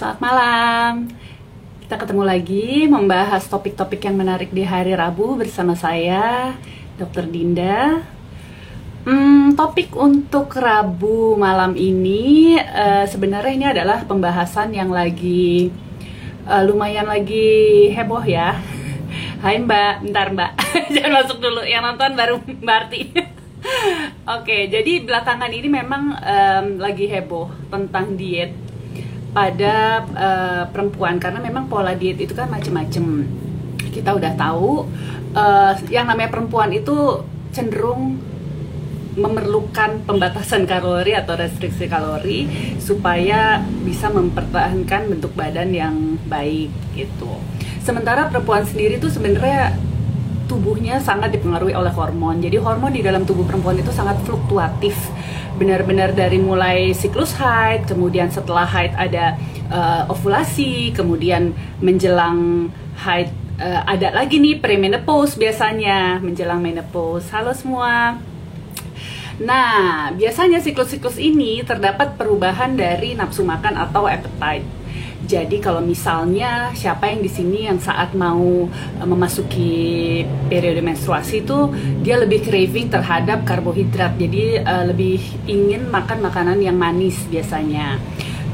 Selamat malam. Kita ketemu lagi membahas topik-topik yang menarik di hari Rabu bersama saya, Dr. Dinda. Hmm, topik untuk Rabu malam ini uh, sebenarnya ini adalah pembahasan yang lagi uh, lumayan lagi heboh ya. Hai Mbak, bentar Mbak, jangan masuk dulu. Yang nonton baru Mbak Arti. Oke, jadi belakangan ini memang um, lagi heboh tentang diet pada uh, perempuan karena memang pola diet itu kan macem-macem. Kita udah tahu uh, yang namanya perempuan itu cenderung memerlukan pembatasan kalori atau restriksi kalori supaya bisa mempertahankan bentuk badan yang baik gitu. Sementara perempuan sendiri itu sebenarnya tubuhnya sangat dipengaruhi oleh hormon. Jadi hormon di dalam tubuh perempuan itu sangat fluktuatif. Benar-benar dari mulai siklus haid, kemudian setelah haid ada uh, ovulasi, kemudian menjelang haid uh, ada lagi nih premenopause biasanya menjelang menopause. Halo semua. Nah, biasanya siklus-siklus ini terdapat perubahan dari nafsu makan atau appetite jadi kalau misalnya siapa yang di sini yang saat mau uh, memasuki periode menstruasi itu dia lebih craving terhadap karbohidrat. Jadi uh, lebih ingin makan makanan yang manis biasanya.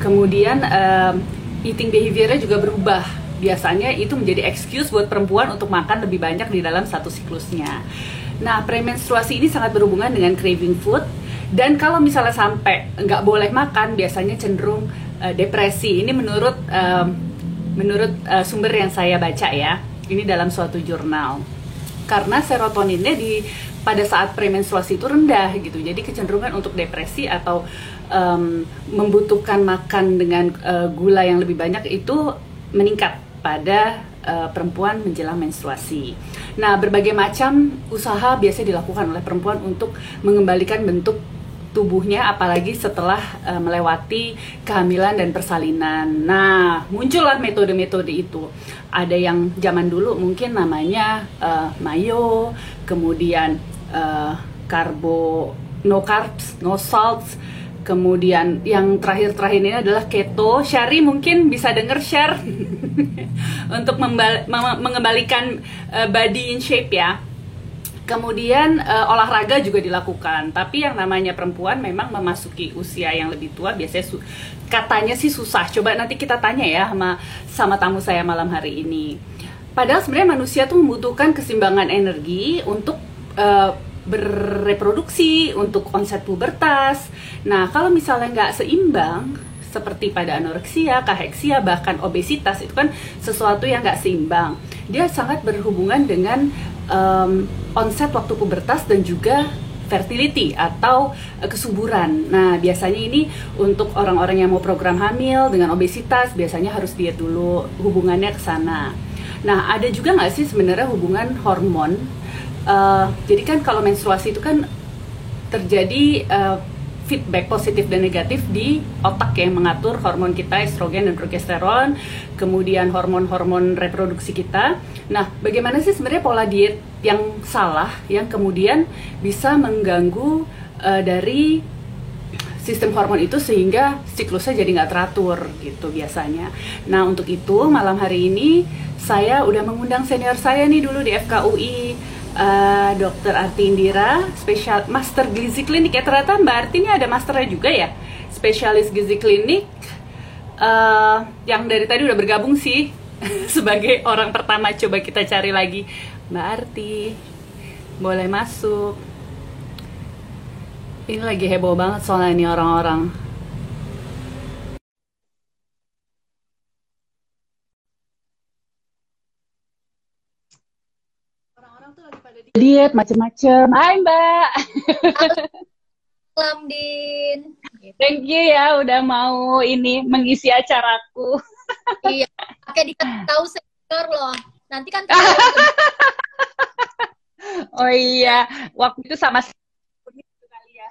Kemudian uh, eating behaviornya juga berubah. Biasanya itu menjadi excuse buat perempuan untuk makan lebih banyak di dalam satu siklusnya. Nah, premenstruasi ini sangat berhubungan dengan craving food dan kalau misalnya sampai nggak boleh makan, biasanya cenderung uh, depresi. Ini menurut uh, menurut uh, sumber yang saya baca ya. Ini dalam suatu jurnal. Karena serotoninnya di pada saat premenstruasi itu rendah gitu. Jadi kecenderungan untuk depresi atau um, membutuhkan makan dengan uh, gula yang lebih banyak itu meningkat pada perempuan menjelang menstruasi. Nah, berbagai macam usaha biasa dilakukan oleh perempuan untuk mengembalikan bentuk tubuhnya apalagi setelah uh, melewati kehamilan dan persalinan. Nah, muncullah metode-metode itu. Ada yang zaman dulu mungkin namanya uh, mayo, kemudian uh, karbo no carbs, no salts, kemudian yang terakhir-terakhir ini adalah keto. Syari mungkin bisa denger share untuk mengembalikan uh, body in shape ya. Kemudian uh, olahraga juga dilakukan, tapi yang namanya perempuan memang memasuki usia yang lebih tua biasanya katanya sih susah. Coba nanti kita tanya ya sama sama tamu saya malam hari ini. Padahal sebenarnya manusia tuh membutuhkan keseimbangan energi untuk uh, berreproduksi, untuk onset pubertas. Nah, kalau misalnya nggak seimbang, seperti pada anoreksia, kaheksia, bahkan obesitas itu kan sesuatu yang nggak seimbang. Dia sangat berhubungan dengan um, onset waktu pubertas dan juga fertility atau uh, kesuburan. Nah, biasanya ini untuk orang-orang yang mau program hamil dengan obesitas biasanya harus diet dulu hubungannya ke sana. Nah, ada juga nggak sih sebenarnya hubungan hormon? Uh, jadi kan kalau menstruasi itu kan terjadi uh, feedback positif dan negatif di otak yang mengatur hormon kita estrogen dan progesteron, kemudian hormon-hormon reproduksi kita. Nah, bagaimana sih sebenarnya pola diet yang salah yang kemudian bisa mengganggu uh, dari sistem hormon itu sehingga siklusnya jadi nggak teratur gitu biasanya. Nah untuk itu malam hari ini saya udah mengundang senior saya nih dulu di FKUI uh, Dokter Arti Indira, spesial Master Gizi Klinik ya ternyata Mbak Arti ini ada masternya juga ya, spesialis gizi klinik uh, yang dari tadi udah bergabung sih sebagai orang pertama coba kita cari lagi Mbak Arti, boleh masuk. Ini lagi heboh banget soalnya ini orang-orang. Diet macem-macem. Hai Mbak. Salam Din. Thank you ya udah mau ini mengisi acaraku. iya, pakai dikasih tahu senior loh. Nanti kan Oh iya, waktu itu sama kali ya.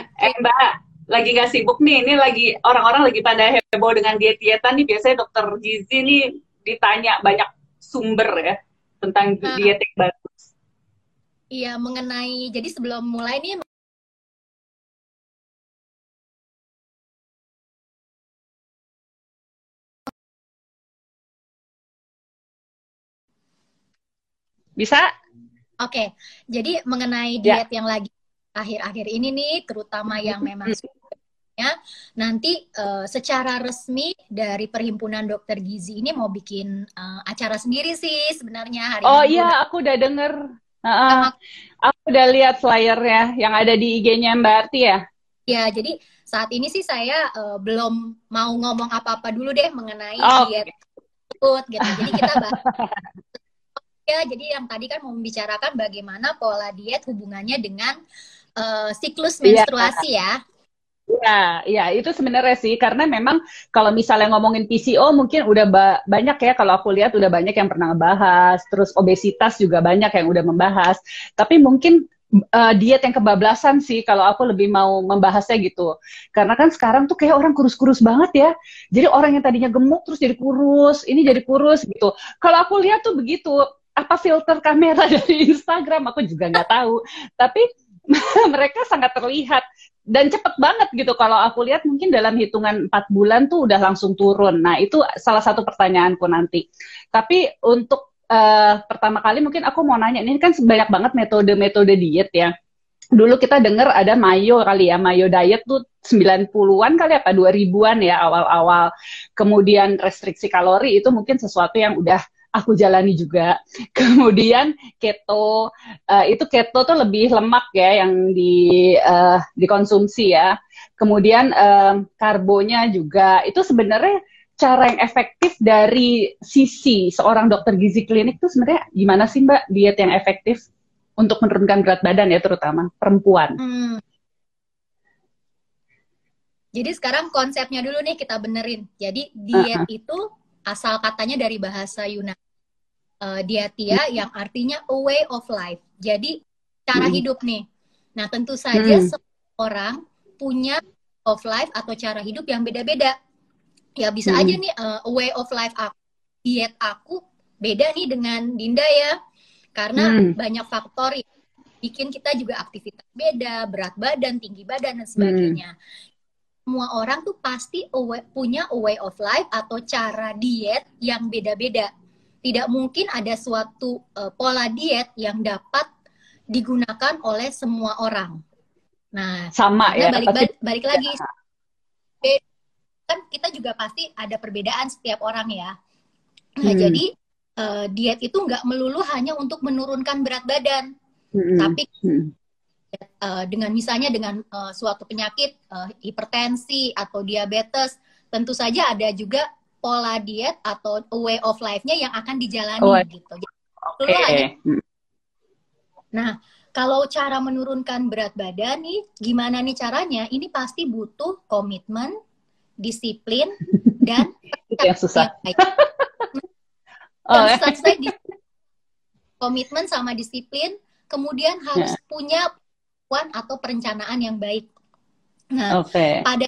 okay. Eh Mbak, lagi gak sibuk nih, ini lagi orang-orang lagi pada heboh dengan diet-dietan nih, biasanya dokter gizi nih ditanya banyak sumber ya tentang ah. uh, diet yang bagus. Iya, mengenai jadi sebelum mulai nih Bisa? Oke, jadi mengenai ya. diet ya. yang lagi akhir-akhir ini nih, terutama yang memang nanti eh, secara resmi dari Perhimpunan Dokter Gizi ini mau bikin eh, acara sendiri sih sebenarnya hari Oh Minggu. iya, aku udah denger. Heeh. Aku udah lihat flyernya yang ada di IG-nya Mbak Arti ya. Ya, jadi saat ini sih saya eh, belum mau ngomong apa-apa dulu deh mengenai Oh, diet tersebut gitu. Jadi kita bahas ya. Jadi yang tadi kan mau membicarakan bagaimana pola diet hubungannya dengan eh, siklus Iya. menstruasi ya. Iya, iya itu sebenarnya sih karena memang kalau misalnya ngomongin PCO mungkin udah ba- banyak ya kalau aku lihat udah banyak yang pernah ngebahas, terus obesitas juga banyak yang udah membahas. Tapi mungkin eh, diet yang kebablasan sih kalau aku lebih mau membahasnya gitu. Karena kan sekarang tuh kayak orang kurus-kurus banget ya. Jadi orang yang tadinya gemuk terus jadi kurus, ini jadi kurus gitu. Kalau aku lihat tuh begitu, apa filter kamera dari Instagram aku juga nggak tahu. Tapi mereka sangat terlihat dan cepet banget gitu kalau aku lihat mungkin dalam hitungan empat bulan tuh udah langsung turun. Nah itu salah satu pertanyaanku nanti. Tapi untuk eh, pertama kali mungkin aku mau nanya, ini kan banyak banget metode-metode diet ya. Dulu kita dengar ada mayo kali ya, mayo diet tuh 90-an kali apa 2000-an ya awal-awal. Kemudian restriksi kalori itu mungkin sesuatu yang udah aku jalani juga. Kemudian keto eh, itu keto tuh lebih lemak ya yang di eh, dikonsumsi ya. Kemudian eh, karbonya juga itu sebenarnya cara yang efektif dari sisi seorang dokter gizi klinik tuh sebenarnya gimana sih Mbak diet yang efektif untuk menurunkan berat badan ya terutama perempuan. Hmm. Jadi sekarang konsepnya dulu nih kita benerin. Jadi diet itu asal katanya dari bahasa Yunani. Eh, diatia yang artinya a way of life. Jadi cara Hmm. hidup nih. Nah, tentu saja Hmm. semua orang punya of life atau cara hidup yang beda-beda. Ya bisa Hmm. aja nih eh, a way of life aku, diet aku beda nih dengan Dinda ya. Karena Hmm. banyak faktor yang bikin kita juga aktivitas beda, berat badan, tinggi badan dan sebagainya. Semua orang tuh pasti awa- punya a way of life atau cara diet yang beda-beda. Tidak mungkin ada suatu eh, pola diet yang dapat digunakan oleh semua orang. Nah, Sama ya. balik, balik, balik lagi kan kita juga pasti ada perbedaan setiap orang ya. Nah, Hmm. jadi eh, diet itu nggak melulu hanya untuk menurunkan berat badan, Hmm. tapi Hmm. Eh, dengan misalnya dengan eh, suatu penyakit eh, hipertensi atau diabetes, tentu saja ada juga pola diet atau way of life-nya yang akan dijalani Oh, gitu. Jadi, hanya Hmm. Nah, kalau cara menurunkan berat badan nih, gimana nih caranya? Ini pasti butuh komitmen, disiplin, dan Itu yang susah. yang. Oh, saya di- komitmen sama disiplin, kemudian harus punya plan atau perencanaan yang baik. Nah, Oke. pada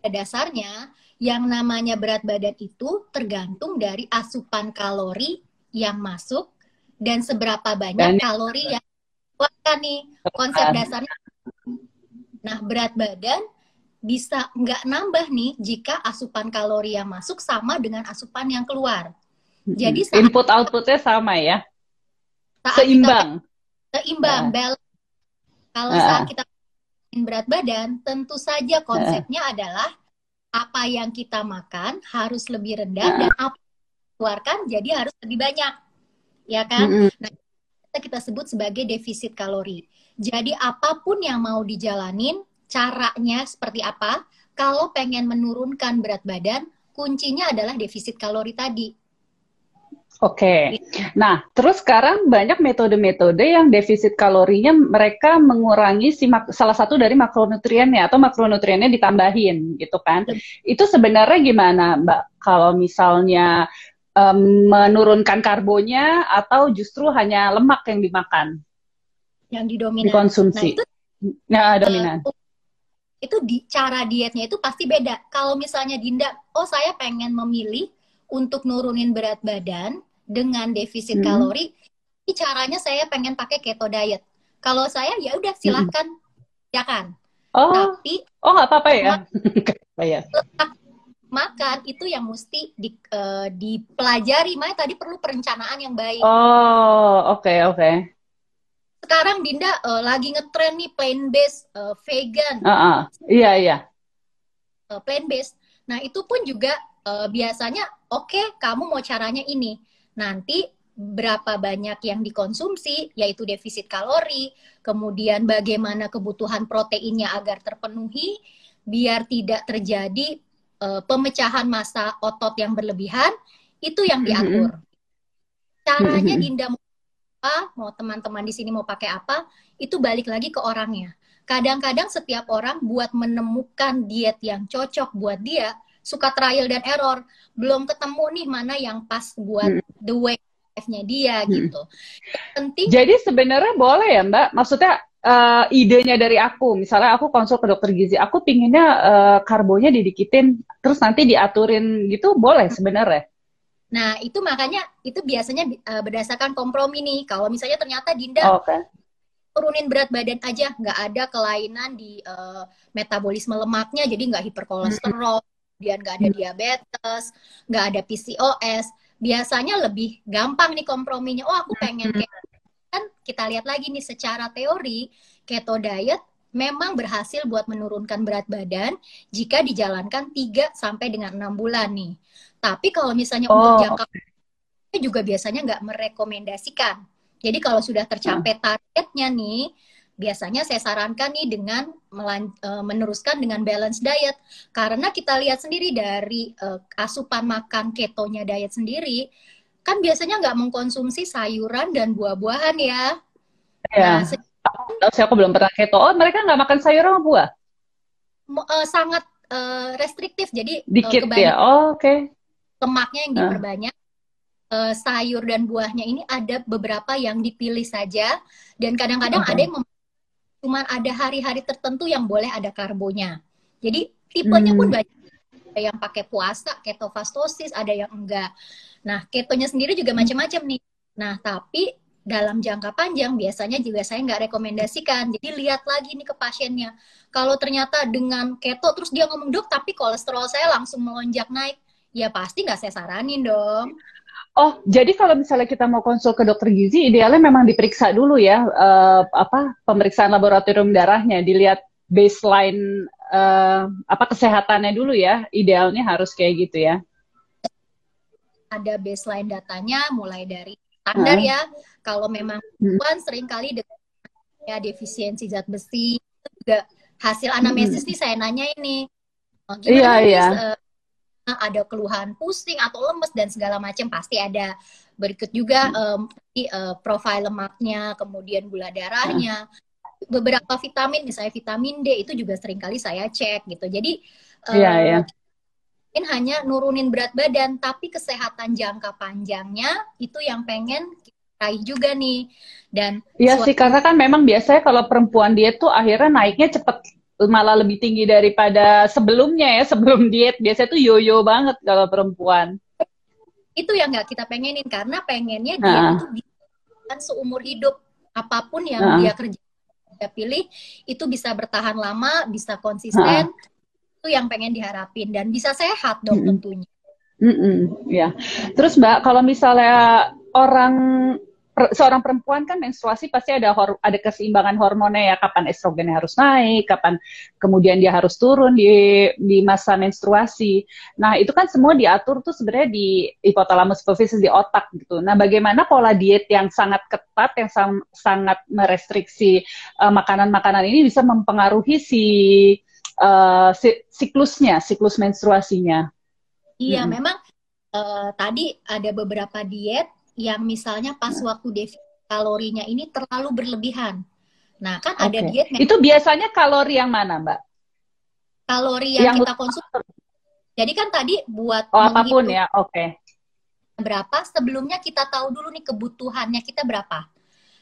dasarnya yang namanya berat badan itu tergantung dari asupan kalori yang masuk dan seberapa banyak Dan- kalori yang dikeluarkan nih konsep dasarnya. Nah berat badan bisa nggak nambah nih jika asupan kalori yang masuk sama dengan asupan yang keluar. Jadi saat, input outputnya sama ya, seimbang. kita seimbang, Nah. balance. Kalau Nah. saat kita berat badan, tentu saja konsepnya adalah apa yang kita makan harus lebih rendah Nah. dan apa yang keluarkan jadi harus lebih banyak. Ya kan? Mm-mm. Nah, kita kita sebut sebagai defisit kalori. Jadi apa pun yang mau dijalanin, caranya seperti apa? Kalau pengen menurunkan berat badan, kuncinya adalah defisit kalori tadi. Oke. Nah, terus sekarang banyak metode-metode yang defisit kalorinya mereka mengurangi si mak- salah satu dari makronutriennya atau makronutriennya ditambahin gitu kan. Itu sebenarnya gimana, Mbak? Kalau misalnya em, menurunkan karbonya atau justru hanya lemak yang dimakan, Yang didominan. dikonsumsi? Nah, itu Nah, dominan. Eh, itu di cara dietnya itu pasti beda. Kalau misalnya Dinda, oh saya pengen memilih untuk nurunin berat badan dengan defisit Hmm. kalori, ini caranya saya pengen pakai keto diet. Kalau saya ya udah silahkan, ya kan. Oh, Tapi oh nggak apa-apa ya? Nggak apa ya. letak makan itu yang mesti di, uh, dipelajari. Makanya tadi perlu perencanaan yang baik. Oh, oke okay, oke. Okay. Sekarang Dinda uh, lagi ngetren nih plant based uh, vegan. Uh -uh. Iya iya. Uh, plant based. Nah itu pun juga uh, biasanya oke okay, kamu mau caranya ini. Nanti berapa banyak yang dikonsumsi, yaitu defisit kalori, kemudian bagaimana kebutuhan proteinnya agar terpenuhi, biar tidak terjadi uh, pemecahan massa otot yang berlebihan, itu yang diatur. Caranya Dinda mau apa, mau teman-teman di sini mau pakai apa, itu balik lagi ke orangnya. Kadang-kadang setiap orang buat menemukan diet yang cocok buat dia, suka trial dan error. Belum ketemu nih mana yang pas buat the way nya dia hmm. gitu. Penting. Jadi sebenarnya boleh ya Mbak, maksudnya uh, idenya dari aku, misalnya aku konsul ke dokter gizi, aku pinginnya uh, karbonya didikitin, terus nanti diaturin gitu, boleh sebenarnya. Nah itu makanya itu biasanya uh, berdasarkan kompromi nih. Kalau misalnya ternyata Dinda oh, okay. turunin berat badan aja, nggak ada kelainan di uh, metabolisme lemaknya, jadi nggak hiperkolesterol, hmm. Kemudian nggak ada hmm. diabetes, nggak ada PCOS biasanya lebih gampang nih komprominya. Oh, aku pengen kayak kan kita lihat lagi nih secara teori keto diet memang berhasil buat menurunkan berat badan jika dijalankan 3 sampai dengan 6 bulan nih. Tapi kalau misalnya oh, untuk jangka juga biasanya nggak merekomendasikan. Jadi kalau sudah tercapai targetnya nih, biasanya saya sarankan nih dengan uh, meneruskan dengan balance diet karena kita lihat sendiri dari uh, asupan makan ketonya diet sendiri kan biasanya nggak mengkonsumsi sayuran dan buah-buahan ya. Ya. Nah, saya aku belum pernah keto. Oh, mereka nggak makan sayur sama buah? Uh, sangat uh, restriktif. Jadi dikit uh, ya. Oh, oke. Okay. Lemaknya yang diperbanyak. Uh, sayur dan buahnya ini ada beberapa yang dipilih saja dan kadang-kadang okay. ada yang cuma ada hari-hari tertentu yang boleh ada karbonya. Jadi tipenya hmm. pun banyak. Ada yang pakai puasa, ketofastosis, ada yang enggak. Nah, ketonya sendiri juga hmm. macam-macam nih. Nah, tapi dalam jangka panjang biasanya juga saya nggak rekomendasikan. Jadi lihat lagi nih ke pasiennya. Kalau ternyata dengan keto terus dia ngomong dok tapi kolesterol saya langsung melonjak naik, ya pasti nggak saya saranin dong. Oh, jadi kalau misalnya kita mau konsul ke dokter gizi, idealnya memang diperiksa dulu ya, uh, apa pemeriksaan laboratorium darahnya, dilihat baseline uh, apa kesehatannya dulu ya. Idealnya harus kayak gitu ya. Ada baseline datanya, mulai dari standar uh. ya. Kalau memang perempuan hmm. sering kali dengan ya defisiensi zat besi, juga hasil anamnesis hmm. nih saya nanya ini. Gimana iya, iya. Uh, ada keluhan pusing atau lemes dan segala macam pasti ada. Berikut juga um, uh, profil lemaknya kemudian gula darahnya beberapa vitamin misalnya vitamin D itu juga sering kali saya cek gitu. Jadi um, yeah, yeah. hanya nurunin berat badan tapi kesehatan jangka panjangnya itu yang pengen raih juga nih. Dan Iya sih karena kan memang biasanya kalau perempuan dia tuh akhirnya naiknya cepet malah lebih tinggi daripada sebelumnya ya sebelum diet biasanya tuh yoyo banget kalau perempuan itu yang nggak kita pengenin karena pengennya dia nah. itu kan seumur hidup apa pun yang nah. dia kerja dia pilih itu bisa bertahan lama bisa konsisten nah. itu yang pengen diharapin dan bisa sehat dong mm -mm. tentunya mm -mm, ya terus mbak kalau misalnya orang per, seorang perempuan kan menstruasi pasti ada hor, ada keseimbangan hormonnya ya kapan estrogennya harus naik, kapan kemudian dia harus turun di di masa menstruasi. Nah, itu kan semua diatur tuh sebenarnya di hipotalamus hipofisis di otak gitu. Nah, bagaimana pola diet yang sangat ketat yang sang, sangat merestriksi uh, makanan-makanan ini bisa mempengaruhi si uh, si, siklusnya, siklus menstruasinya? Iya, hmm. memang uh, tadi ada beberapa diet yang misalnya pas waktu defisit kalorinya ini terlalu berlebihan. Nah, kan okay. ada diet Itu biasanya kalori yang mana, Mbak? Kalori yang, yang kita konsumsi. Jadi kan tadi buat Oh, apa pun ya. Oke. Okay. Berapa sebelumnya kita tahu dulu nih kebutuhannya kita berapa.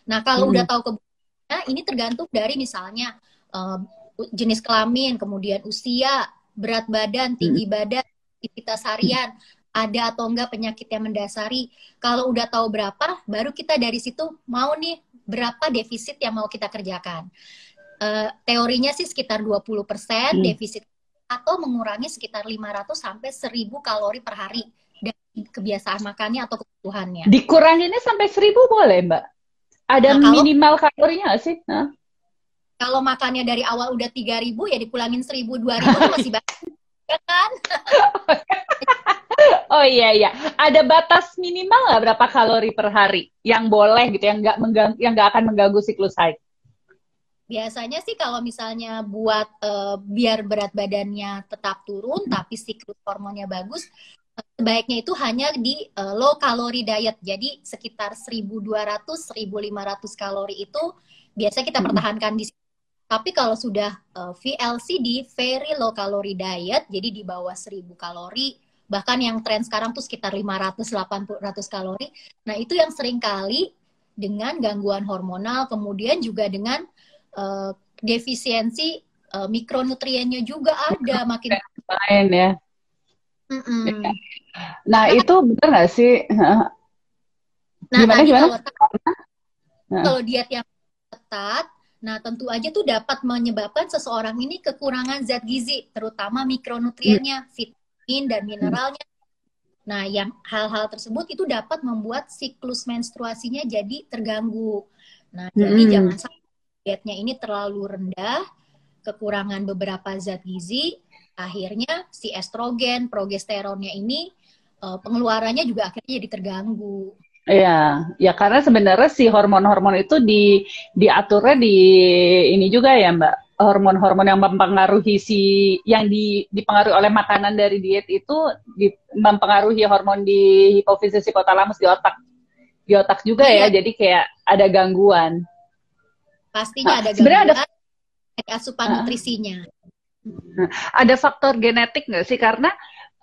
Nah, kalau hmm. udah tahu kebutuhannya ini tergantung dari misalnya uh, jenis kelamin, kemudian usia, berat badan, tinggi hmm. badan, aktivitas harian, ada atau enggak penyakit yang mendasari. Kalau udah tahu berapa, baru kita dari situ mau nih berapa defisit yang mau kita kerjakan. Uh, teorinya sih sekitar 20% hmm. defisit atau mengurangi sekitar 500 sampai 1000 kalori per hari dari kebiasaan makannya atau kebutuhannya. Dikuranginnya sampai 1000 boleh, Mbak? Ada nah, kalau, minimal kalorinya nggak sih? Nah. Kalau makannya dari awal udah 3000 ya dikulangin 1000 2000 masih banyak. ya kan? oh iya iya, ada batas minimal nggak berapa kalori per hari yang boleh gitu, yang nggak yang nggak akan mengganggu siklus haid? Biasanya sih kalau misalnya buat uh, biar berat badannya tetap turun tapi siklus hormonnya bagus, sebaiknya itu hanya di uh, low calorie diet. Jadi sekitar 1200 1500 kalori itu biasa kita hmm. pertahankan di. Tapi kalau sudah uh, VLC di very low calorie diet, jadi di bawah 1000 kalori, bahkan yang tren sekarang tuh sekitar 500 800 kalori. Nah, itu yang sering kali dengan gangguan hormonal, kemudian juga dengan uh, defisiensi uh, mikronutriennya juga ada makin lain ya. Mm -mm. Nah, nah itu benar nggak sih? Nah, gimana gimana? Kalau, nah. kalau diet yang ketat, nah tentu aja tuh dapat menyebabkan seseorang ini kekurangan zat gizi, terutama mikronutriennya, mm. vitamin dan mineralnya. Nah, yang hal-hal tersebut itu dapat membuat siklus menstruasinya jadi terganggu. Nah, mm. jadi jangan sampai dietnya ini terlalu rendah, kekurangan beberapa zat gizi, akhirnya si estrogen, progesteronnya ini uh, pengeluarannya juga akhirnya jadi terganggu. Iya, ya karena sebenarnya si hormon-hormon itu di diaturnya di ini juga ya Mbak. Hormon-hormon yang mempengaruhi si yang di, dipengaruhi oleh makanan dari diet itu di, mempengaruhi hormon di hipofisis hipotalamus di otak. Di otak juga ya, iya. ya, jadi kayak ada gangguan pastinya nah, ada gangguan ada asupan uh, nutrisinya. Ada faktor genetik nggak sih? Karena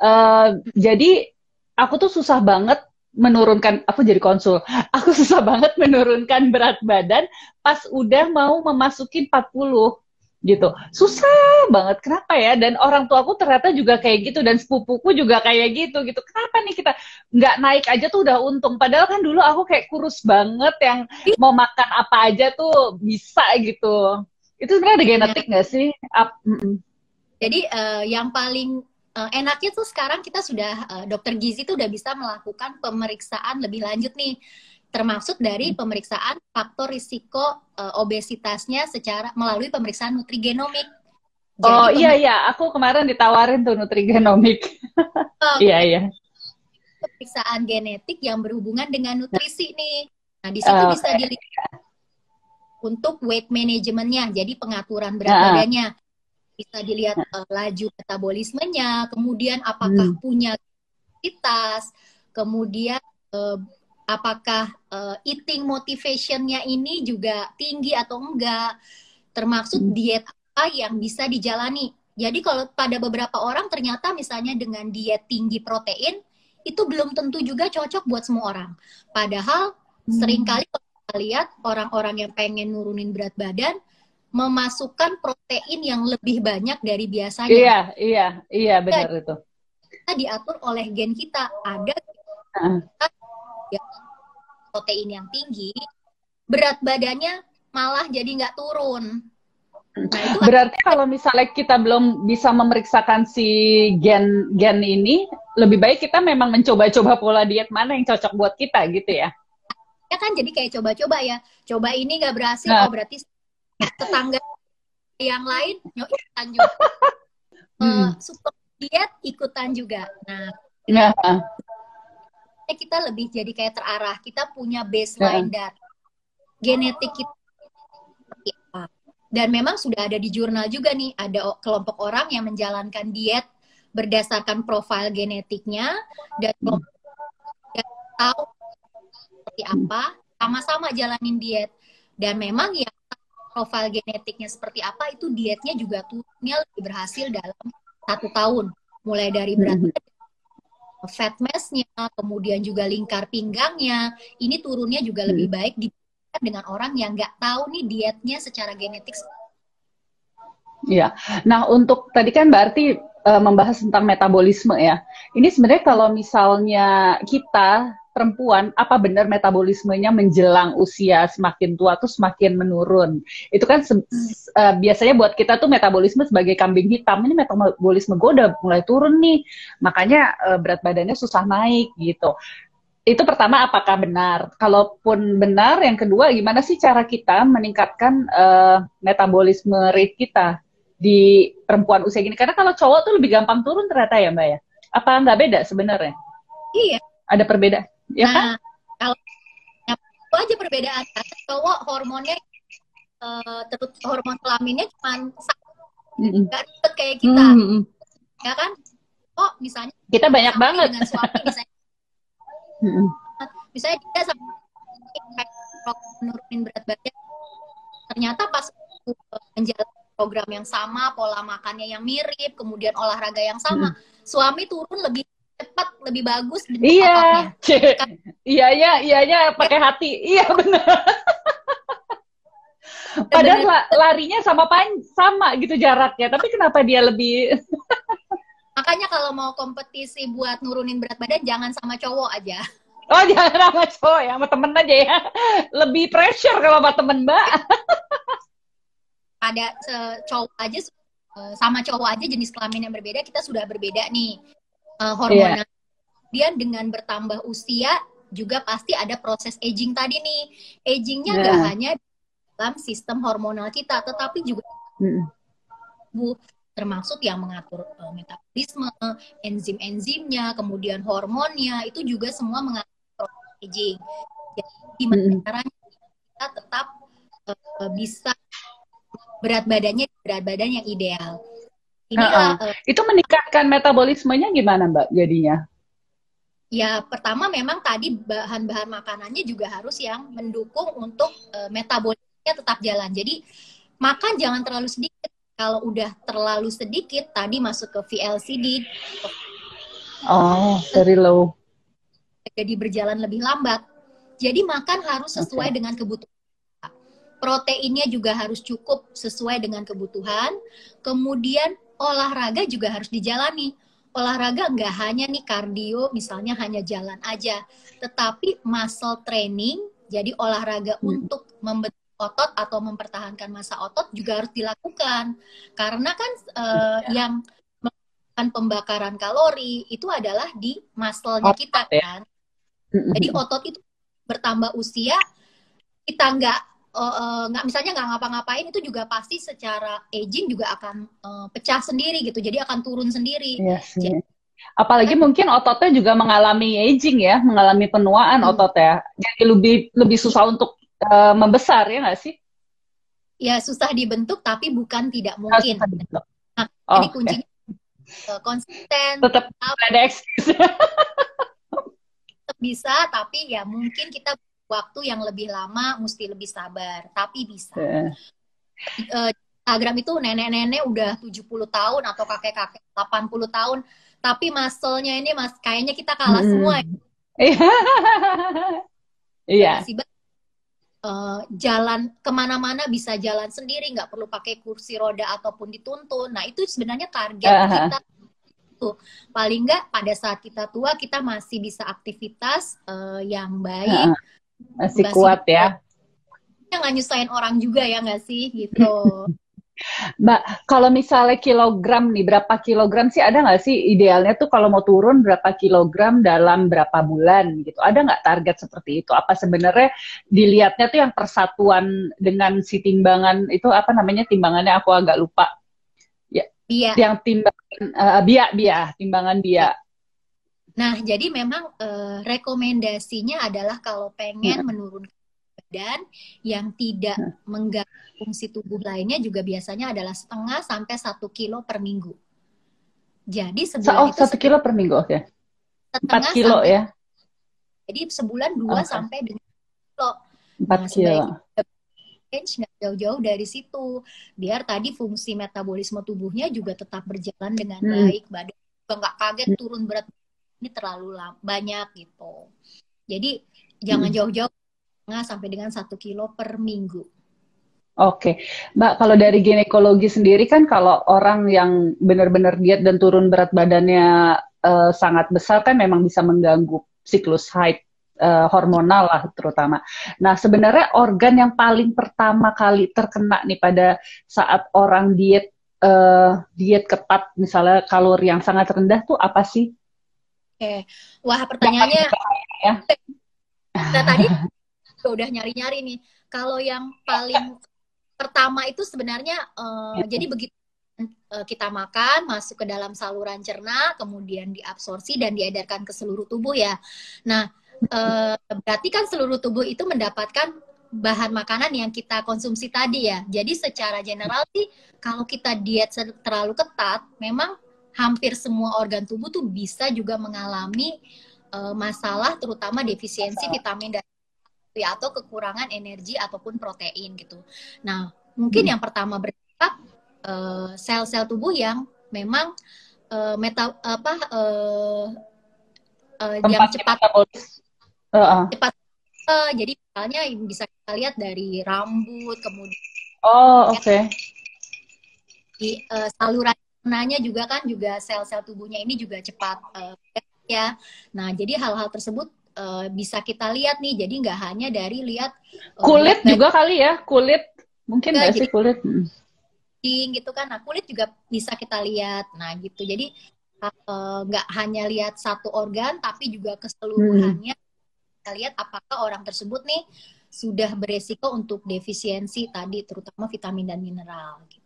uh, jadi aku tuh susah banget menurunkan, aku jadi konsul, aku susah banget menurunkan berat badan pas udah mau memasuki 40 gitu. Susah banget. Kenapa ya? Dan orang tua aku ternyata juga kayak gitu. Dan sepupuku juga kayak gitu gitu. Kenapa nih kita nggak naik aja tuh udah untung? Padahal kan dulu aku kayak kurus banget yang mau makan apa aja tuh bisa gitu. Itu sebenarnya ada genetik nggak sih? Up, jadi uh, yang paling uh, enaknya tuh sekarang kita sudah uh, dokter gizi tuh udah bisa melakukan pemeriksaan lebih lanjut nih termasuk dari hmm. pemeriksaan faktor risiko uh, obesitasnya secara melalui pemeriksaan nutrigenomik. Jadi, oh iya iya, aku kemarin ditawarin tuh nutrigenomik. Oh, iya iya. Pemeriksaan genetik yang berhubungan dengan nutrisi nih. Nah di situ uh, bisa dilihat untuk weight manajemennya, jadi pengaturan berat uh, badannya. Bisa dilihat uh, laju metabolismenya, kemudian apakah hmm. punya aktivitas, kemudian uh, apakah uh, eating motivationnya ini juga tinggi atau enggak, termasuk hmm. diet apa yang bisa dijalani. Jadi kalau pada beberapa orang ternyata misalnya dengan diet tinggi protein itu belum tentu juga cocok buat semua orang. Padahal hmm. sering kali kita lihat orang-orang yang pengen nurunin berat badan memasukkan protein yang lebih banyak dari biasanya. Iya, iya, iya benar itu. Kita diatur oleh gen kita. Ada uh protein yang tinggi, berat badannya malah jadi nggak turun. Nah, itu Berarti kalau misalnya kita belum bisa memeriksakan si gen gen ini, lebih baik kita memang mencoba-coba pola diet mana yang cocok buat kita gitu ya? Ya kan jadi kayak coba-coba ya. Coba ini nggak berhasil, nah. oh berarti tetangga yang lain yuk ikutan juga. hmm. uh, diet ikutan juga. Nah, nah kita lebih jadi kayak terarah. Kita punya baseline yeah. data genetik kita Dan memang sudah ada di jurnal juga nih, ada kelompok orang yang menjalankan diet berdasarkan profil genetiknya dan yang tahu seperti apa, sama-sama jalanin diet. Dan memang yang profil genetiknya seperti apa itu dietnya juga turunnya lebih berhasil dalam satu tahun mulai dari berat badan fat mass-nya, kemudian juga lingkar pinggangnya, ini turunnya juga hmm. lebih baik dibandingkan dengan orang yang nggak tahu nih dietnya secara genetik. Iya. Nah, untuk tadi kan berarti uh, membahas tentang metabolisme ya. Ini sebenarnya kalau misalnya kita perempuan apa benar metabolismenya menjelang usia semakin tua tuh semakin menurun. Itu kan uh, biasanya buat kita tuh metabolisme sebagai kambing hitam. Ini metabolisme gue udah mulai turun nih. Makanya uh, berat badannya susah naik gitu. Itu pertama apakah benar? Kalaupun benar, yang kedua gimana sih cara kita meningkatkan uh, metabolisme rate kita di perempuan usia gini? Karena kalau cowok tuh lebih gampang turun ternyata ya Mbak ya. Apa nggak beda sebenarnya? Iya. Ada perbedaan? Ya nah, kan? kalau ya, itu aja perbedaan. Cowok hormonnya uh, terus hormon kelaminnya cuma mm nggak -hmm. kayak kita, mm -hmm. ya kan? Oh, misalnya kita banyak banget dengan suami misalnya, mm misalnya dia sama menurunin berat badan, ternyata pas menjalani program yang sama, pola makannya yang mirip, kemudian olahraga yang sama, hmm. suami turun lebih cepat, lebih bagus. Iya, iya, iya, iya, iya, pakai hati, iya benar. Padahal larinya sama pan sama gitu jaraknya, tapi kenapa dia lebih? Makanya kalau mau kompetisi buat nurunin berat badan jangan sama cowok aja. Oh jangan sama cowok ya, sama temen aja ya. Lebih pressure kalau sama temen mbak pada cowok aja uh, sama cowok aja jenis kelamin yang berbeda kita sudah berbeda nih uh, hormonal. Yeah. Kemudian dengan bertambah usia juga pasti ada proses aging tadi nih. Agingnya nggak yeah. hanya dalam sistem hormonal kita, tetapi juga mm. bu termasuk yang mengatur uh, metabolisme, enzim-enzimnya, kemudian hormonnya itu juga semua mengatur proses aging. Jadi gimana mm. caranya kita tetap uh, bisa berat badannya berat badan yang ideal. Inilah, uh, uh, itu meningkatkan metabolismenya gimana Mbak jadinya? Ya pertama memang tadi bahan-bahan makanannya juga harus yang mendukung untuk uh, metabolismenya tetap jalan. Jadi makan jangan terlalu sedikit. Kalau udah terlalu sedikit tadi masuk ke VLCD. Oh, very low. Jadi berjalan lebih lambat. Jadi makan harus sesuai okay. dengan kebutuhan proteinnya juga harus cukup sesuai dengan kebutuhan. Kemudian olahraga juga harus dijalani. Olahraga nggak hanya nih kardio, misalnya hanya jalan aja, tetapi muscle training, jadi olahraga hmm. untuk membentuk otot atau mempertahankan masa otot juga harus dilakukan. Karena kan uh, ya. yang melakukan pembakaran kalori itu adalah di muscle-nya kita ya. kan. Jadi otot itu bertambah usia, kita nggak uh, nggak misalnya nggak ngapa-ngapain itu juga pasti secara aging juga akan uh, pecah sendiri gitu. Jadi akan turun sendiri. Iya sih. apalagi kan, mungkin ototnya juga mengalami aging ya mengalami penuaan hmm. ototnya jadi lebih lebih susah untuk uh, membesar ya nggak sih? Ya susah dibentuk tapi bukan tidak mungkin. nah, oh, jadi kuncinya. Konsisten tetap ada excuse. tetap bisa tapi ya mungkin kita waktu yang lebih lama mesti lebih sabar tapi bisa yeah. uh, Instagram itu nenek-nenek udah 70 tahun atau kakek-kakek 80 tahun tapi muscle-nya ini mas kayaknya kita kalah hmm. semua iya yeah. Uh, jalan ke mana-mana bisa jalan sendiri nggak perlu pakai kursi roda ataupun dituntun nah itu sebenarnya target uh -huh. kita tuh paling nggak pada saat kita tua kita masih bisa aktivitas uh, yang baik uh -huh masih kuat ya. Nggak nyusahin orang juga ya nggak sih gitu. Mbak, kalau misalnya kilogram nih, berapa kilogram sih ada nggak sih idealnya tuh kalau mau turun berapa kilogram dalam berapa bulan gitu? Ada nggak target seperti itu? Apa sebenarnya dilihatnya tuh yang persatuan dengan si timbangan itu apa namanya timbangannya aku agak lupa. Ya, bia. Yang timbangan uh, bia bia, timbangan bia. Nah, jadi memang uh, rekomendasinya adalah kalau pengen hmm. menurunkan badan yang tidak hmm. mengganggu fungsi tubuh lainnya juga biasanya adalah setengah sampai satu kilo per minggu. Jadi sebulan oh, itu satu kilo per minggu, oke. Okay. Empat kilo sampai, ya? Jadi sebulan dua okay. sampai dengan kilo. Empat nah, kilo. Range nggak jauh-jauh dari situ, biar tadi fungsi metabolisme tubuhnya juga tetap berjalan dengan hmm. baik, badan juga nggak kaget hmm. turun berat ini terlalu banyak gitu. Jadi jangan hmm. jauh-jauh nggak sampai dengan satu kilo per minggu. Oke, Mbak, kalau dari ginekologi sendiri kan kalau orang yang benar-benar diet dan turun berat badannya uh, sangat besar kan memang bisa mengganggu siklus haid uh, hormonal lah terutama. Nah sebenarnya organ yang paling pertama kali terkena nih pada saat orang diet uh, diet ketat misalnya kalori yang sangat rendah tuh apa sih? Oke, wah pertanyaannya ya. Nah, tadi udah nyari-nyari nih. Kalau yang paling pertama itu sebenarnya uh, ya. jadi begitu uh, kita makan masuk ke dalam saluran cerna, kemudian diabsorpsi dan diedarkan ke seluruh tubuh ya. Nah, uh, berarti kan seluruh tubuh itu mendapatkan bahan makanan yang kita konsumsi tadi ya. Jadi secara general sih kalau kita diet terlalu ketat, memang hampir semua organ tubuh tuh bisa juga mengalami uh, masalah terutama defisiensi vitamin dan atau kekurangan energi ataupun protein gitu. Nah, mungkin hmm. yang pertama bersifat uh, sel-sel tubuh yang memang uh, meta apa uh, uh, yang cepat uh -uh. cepat uh, jadi misalnya bisa kita lihat dari rambut kemudian Oh, oke. Okay. Di uh, saluran nanya juga kan juga sel-sel tubuhnya ini juga cepat uh, ya. Nah, jadi hal-hal tersebut uh, bisa kita lihat nih. Jadi nggak hanya dari lihat uh, kulit juga kali ya, kulit mungkin nggak sih kulit. Hmm. gitu kan. Nah, kulit juga bisa kita lihat. Nah, gitu. Jadi nggak uh, hanya lihat satu organ tapi juga keseluruhannya hmm. kita lihat apakah orang tersebut nih sudah beresiko untuk defisiensi tadi terutama vitamin dan mineral gitu.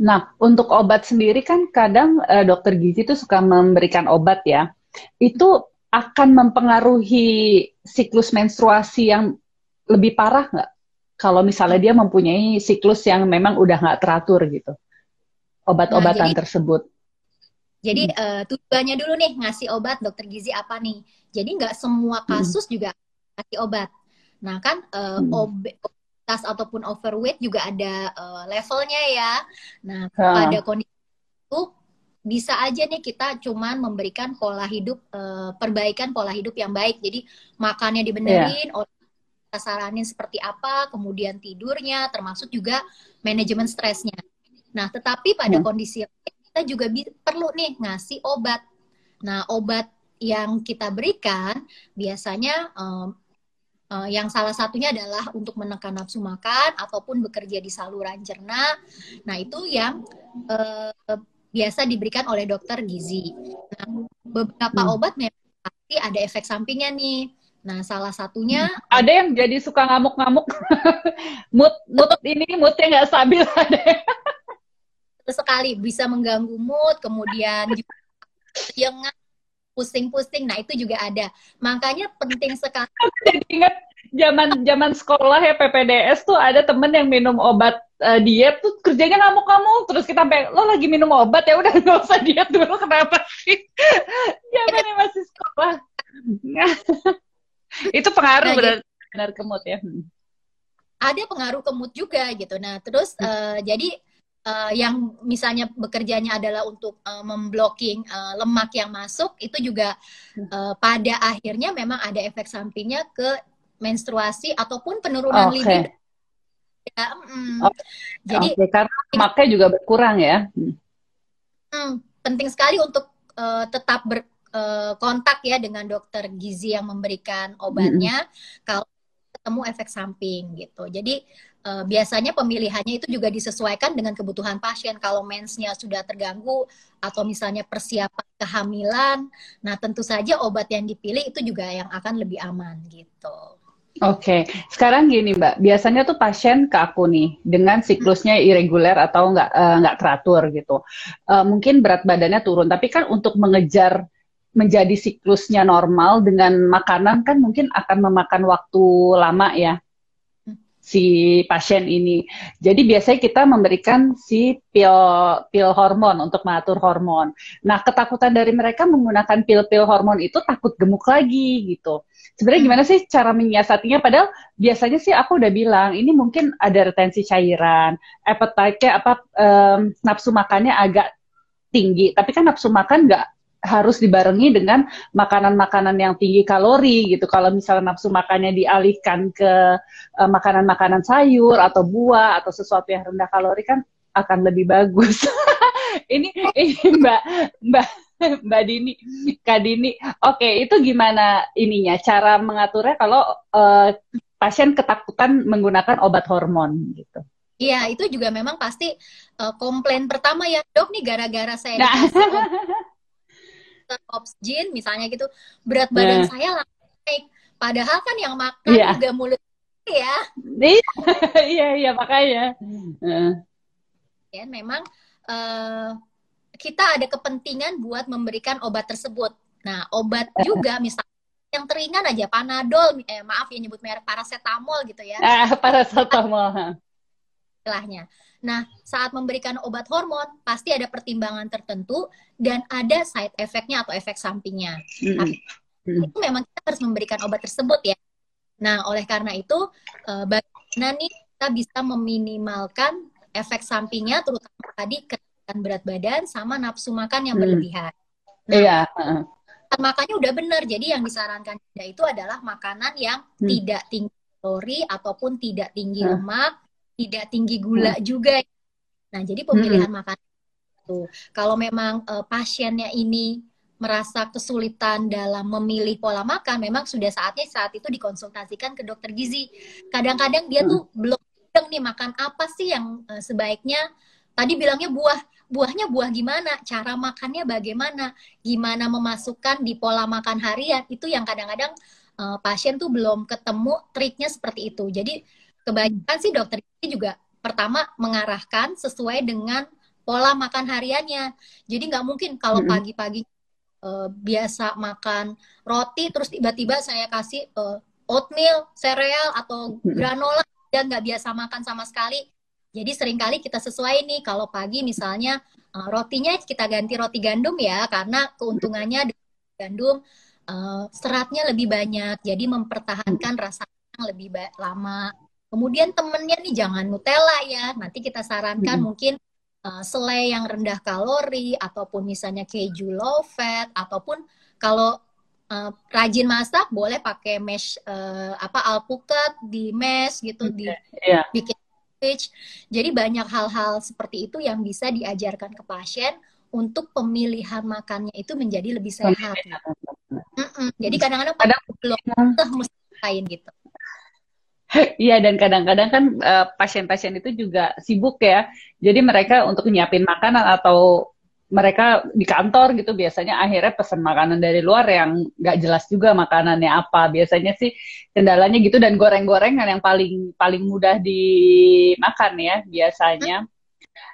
Nah, untuk obat sendiri kan kadang uh, dokter gizi itu suka memberikan obat ya. Itu akan mempengaruhi siklus menstruasi yang lebih parah nggak? Kalau misalnya dia mempunyai siklus yang memang udah nggak teratur gitu, obat-obatan nah, tersebut. Jadi hmm. uh, tujuannya dulu nih ngasih obat dokter gizi apa nih? Jadi nggak semua kasus hmm. juga ngasih obat. Nah kan uh, hmm. ob obesitas ataupun overweight juga ada uh, levelnya ya. Nah, pada kondisi itu bisa aja nih kita cuman memberikan pola hidup uh, perbaikan pola hidup yang baik. Jadi makannya dibenerin, yeah. kita saranin seperti apa, kemudian tidurnya termasuk juga manajemen stresnya. Nah, tetapi pada hmm. kondisi kita juga perlu nih ngasih obat. Nah, obat yang kita berikan biasanya um, Uh, yang salah satunya adalah untuk menekan nafsu makan ataupun bekerja di saluran cerna. Nah, itu yang uh, biasa diberikan oleh dokter gizi. Nah, beberapa hmm. obat memang pasti ada efek sampingnya nih. Nah, salah satunya hmm. ada yang jadi suka ngamuk-ngamuk. mood mood ini moodnya nggak stabil ada. sekali bisa mengganggu mood, kemudian juga yang pusing-pusing. Nah, itu juga ada. Makanya penting sekali. Jadi ingat zaman zaman sekolah ya PPDS tuh ada temen yang minum obat uh, diet tuh kerjanya ngamuk-ngamuk terus kita sampai lo lagi minum obat ya udah nggak usah diet dulu kenapa sih zamannya masih sekolah itu pengaruh nah, benar benar kemut ya hmm. ada pengaruh kemut juga gitu nah terus uh, jadi uh, yang misalnya bekerjanya adalah untuk uh, memblocking uh, lemak yang masuk itu juga uh, pada akhirnya memang ada efek sampingnya ke menstruasi ataupun penurunan okay. libido. Ya, mm, okay. Jadi okay, karena lemaknya juga berkurang ya. Mm, penting sekali untuk uh, tetap berkontak uh, ya dengan dokter gizi yang memberikan obatnya. Mm -hmm. Kalau ketemu efek samping gitu. Jadi uh, biasanya pemilihannya itu juga disesuaikan dengan kebutuhan pasien. Kalau mensnya sudah terganggu atau misalnya persiapan kehamilan, nah tentu saja obat yang dipilih itu juga yang akan lebih aman gitu. Oke, okay. sekarang gini Mbak, biasanya tuh pasien ke aku nih dengan siklusnya irregular atau nggak uh, nggak teratur gitu. Uh, mungkin berat badannya turun, tapi kan untuk mengejar menjadi siklusnya normal dengan makanan kan mungkin akan memakan waktu lama ya si pasien ini. Jadi biasanya kita memberikan si pil pil hormon untuk mengatur hormon. Nah, ketakutan dari mereka menggunakan pil-pil hormon itu takut gemuk lagi gitu. Sebenarnya gimana sih cara menyiasatinya? Padahal biasanya sih aku udah bilang ini mungkin ada retensi cairan, appetite-nya apa um, nafsu makannya agak tinggi. Tapi kan nafsu makan nggak harus dibarengi dengan makanan-makanan yang tinggi kalori gitu. Kalau misalnya nafsu makannya dialihkan ke uh, makanan-makanan sayur atau buah atau sesuatu yang rendah kalori kan akan lebih bagus. ini ini Mbak Mbak Mbak Dini, Kak Dini. Oke, itu gimana ininya? Cara mengaturnya kalau uh, pasien ketakutan menggunakan obat hormon gitu? Iya, itu juga memang pasti uh, komplain pertama ya, dok nih gara-gara saya nah. dikasih oxygen misalnya gitu, berat badan nah. saya naik. Padahal kan yang makan yeah. juga mulut ya. iya, iya makanya. Uh. Ya, memang uh, kita ada kepentingan buat memberikan obat tersebut. Nah, obat juga misalnya yang teringan aja panadol, eh maaf ya nyebut merek paracetamol gitu ya. Ah, paracetamol istilahnya. Nah, saat memberikan obat hormon, pasti ada pertimbangan tertentu dan ada side effect-nya atau efek sampingnya. Mm -hmm. itu memang kita harus memberikan obat tersebut ya. Nah, oleh karena itu, uh, bagaimana nih kita bisa meminimalkan efek sampingnya, terutama tadi kenaikan berat badan sama nafsu makan yang berlebihan. Nah, iya. Makanya udah benar. Jadi yang disarankan itu adalah makanan yang hmm. tidak tinggi kalori ataupun tidak tinggi lemak tidak tinggi gula hmm. juga. Nah, jadi pemilihan hmm. makanan itu. Kalau memang uh, pasiennya ini merasa kesulitan dalam memilih pola makan, memang sudah saatnya saat itu dikonsultasikan ke dokter gizi. Kadang-kadang dia hmm. tuh belum nih makan apa sih yang uh, sebaiknya. Tadi bilangnya buah, buahnya buah gimana, cara makannya bagaimana, gimana memasukkan di pola makan harian itu yang kadang-kadang uh, pasien tuh belum ketemu triknya seperti itu. Jadi kebanyakan sih dokter ini juga pertama mengarahkan sesuai dengan pola makan hariannya. Jadi nggak mungkin kalau pagi-pagi uh, biasa makan roti terus tiba-tiba saya kasih uh, oatmeal, sereal atau granola dan nggak biasa makan sama sekali. Jadi sering kali kita sesuai nih kalau pagi misalnya uh, rotinya kita ganti roti gandum ya karena keuntungannya gandum uh, seratnya lebih banyak jadi mempertahankan rasa yang lebih lama Kemudian temennya nih jangan Nutella ya. Nanti kita sarankan hmm. mungkin uh, selai yang rendah kalori ataupun misalnya keju low fat ataupun kalau uh, rajin masak boleh pakai mesh uh, apa alpukat di mesh gitu di yeah. bikin sandwich. Jadi banyak hal-hal seperti itu yang bisa diajarkan ke pasien untuk pemilihan makannya itu menjadi lebih sehat. Mm -mm. Jadi kadang-kadang pada belum mesti lain gitu. Iya dan kadang-kadang kan uh, pasien-pasien itu juga sibuk ya. Jadi mereka untuk nyiapin makanan atau mereka di kantor gitu biasanya akhirnya pesan makanan dari luar yang nggak jelas juga makanannya apa. Biasanya sih kendalanya gitu dan goreng-gorengan yang paling paling mudah dimakan ya biasanya.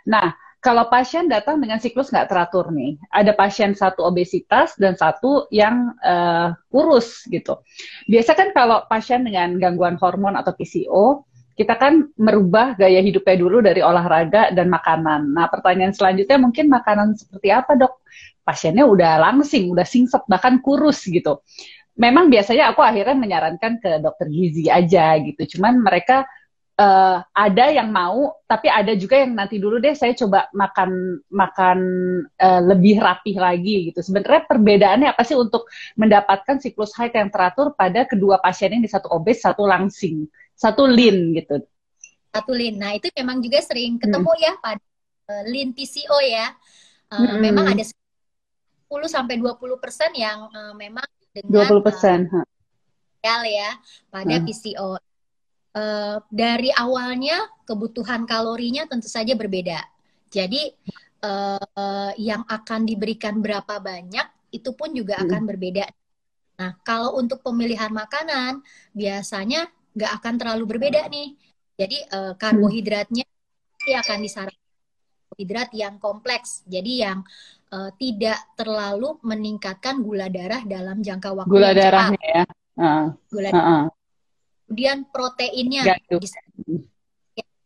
Nah, kalau pasien datang dengan siklus nggak teratur nih, ada pasien satu obesitas dan satu yang uh, kurus gitu. Biasa kan kalau pasien dengan gangguan hormon atau PCO, kita kan merubah gaya hidupnya dulu dari olahraga dan makanan. Nah, pertanyaan selanjutnya mungkin makanan seperti apa dok? Pasiennya udah langsing, udah singset, bahkan kurus gitu. Memang biasanya aku akhirnya menyarankan ke dokter gizi aja gitu. Cuman mereka uh, ada yang mau, tapi ada juga yang nanti dulu deh saya coba makan makan uh, lebih rapih lagi gitu. Sebenarnya perbedaannya apa sih untuk mendapatkan siklus haid yang teratur pada kedua pasien yang di satu obes, satu langsing, satu lean gitu. Satu lean. Nah itu memang juga sering ketemu hmm. ya pada uh, lean PCO ya. Uh, hmm. Memang ada 10 sampai 20 persen yang uh, memang dengan 20 persen. Uh, ya pada hmm. PCO uh, dari awalnya kebutuhan kalorinya tentu saja berbeda. Jadi uh, yang akan diberikan berapa banyak itu pun juga hmm. akan berbeda. Nah, kalau untuk pemilihan makanan biasanya nggak akan terlalu berbeda nih. Jadi uh, karbohidratnya pasti akan disarankan karbohidrat yang kompleks. Jadi yang uh, tidak terlalu meningkatkan gula darah dalam jangka waktu gula yang darahnya cepat. ya. Uh, gula uh -uh kemudian proteinnya bisa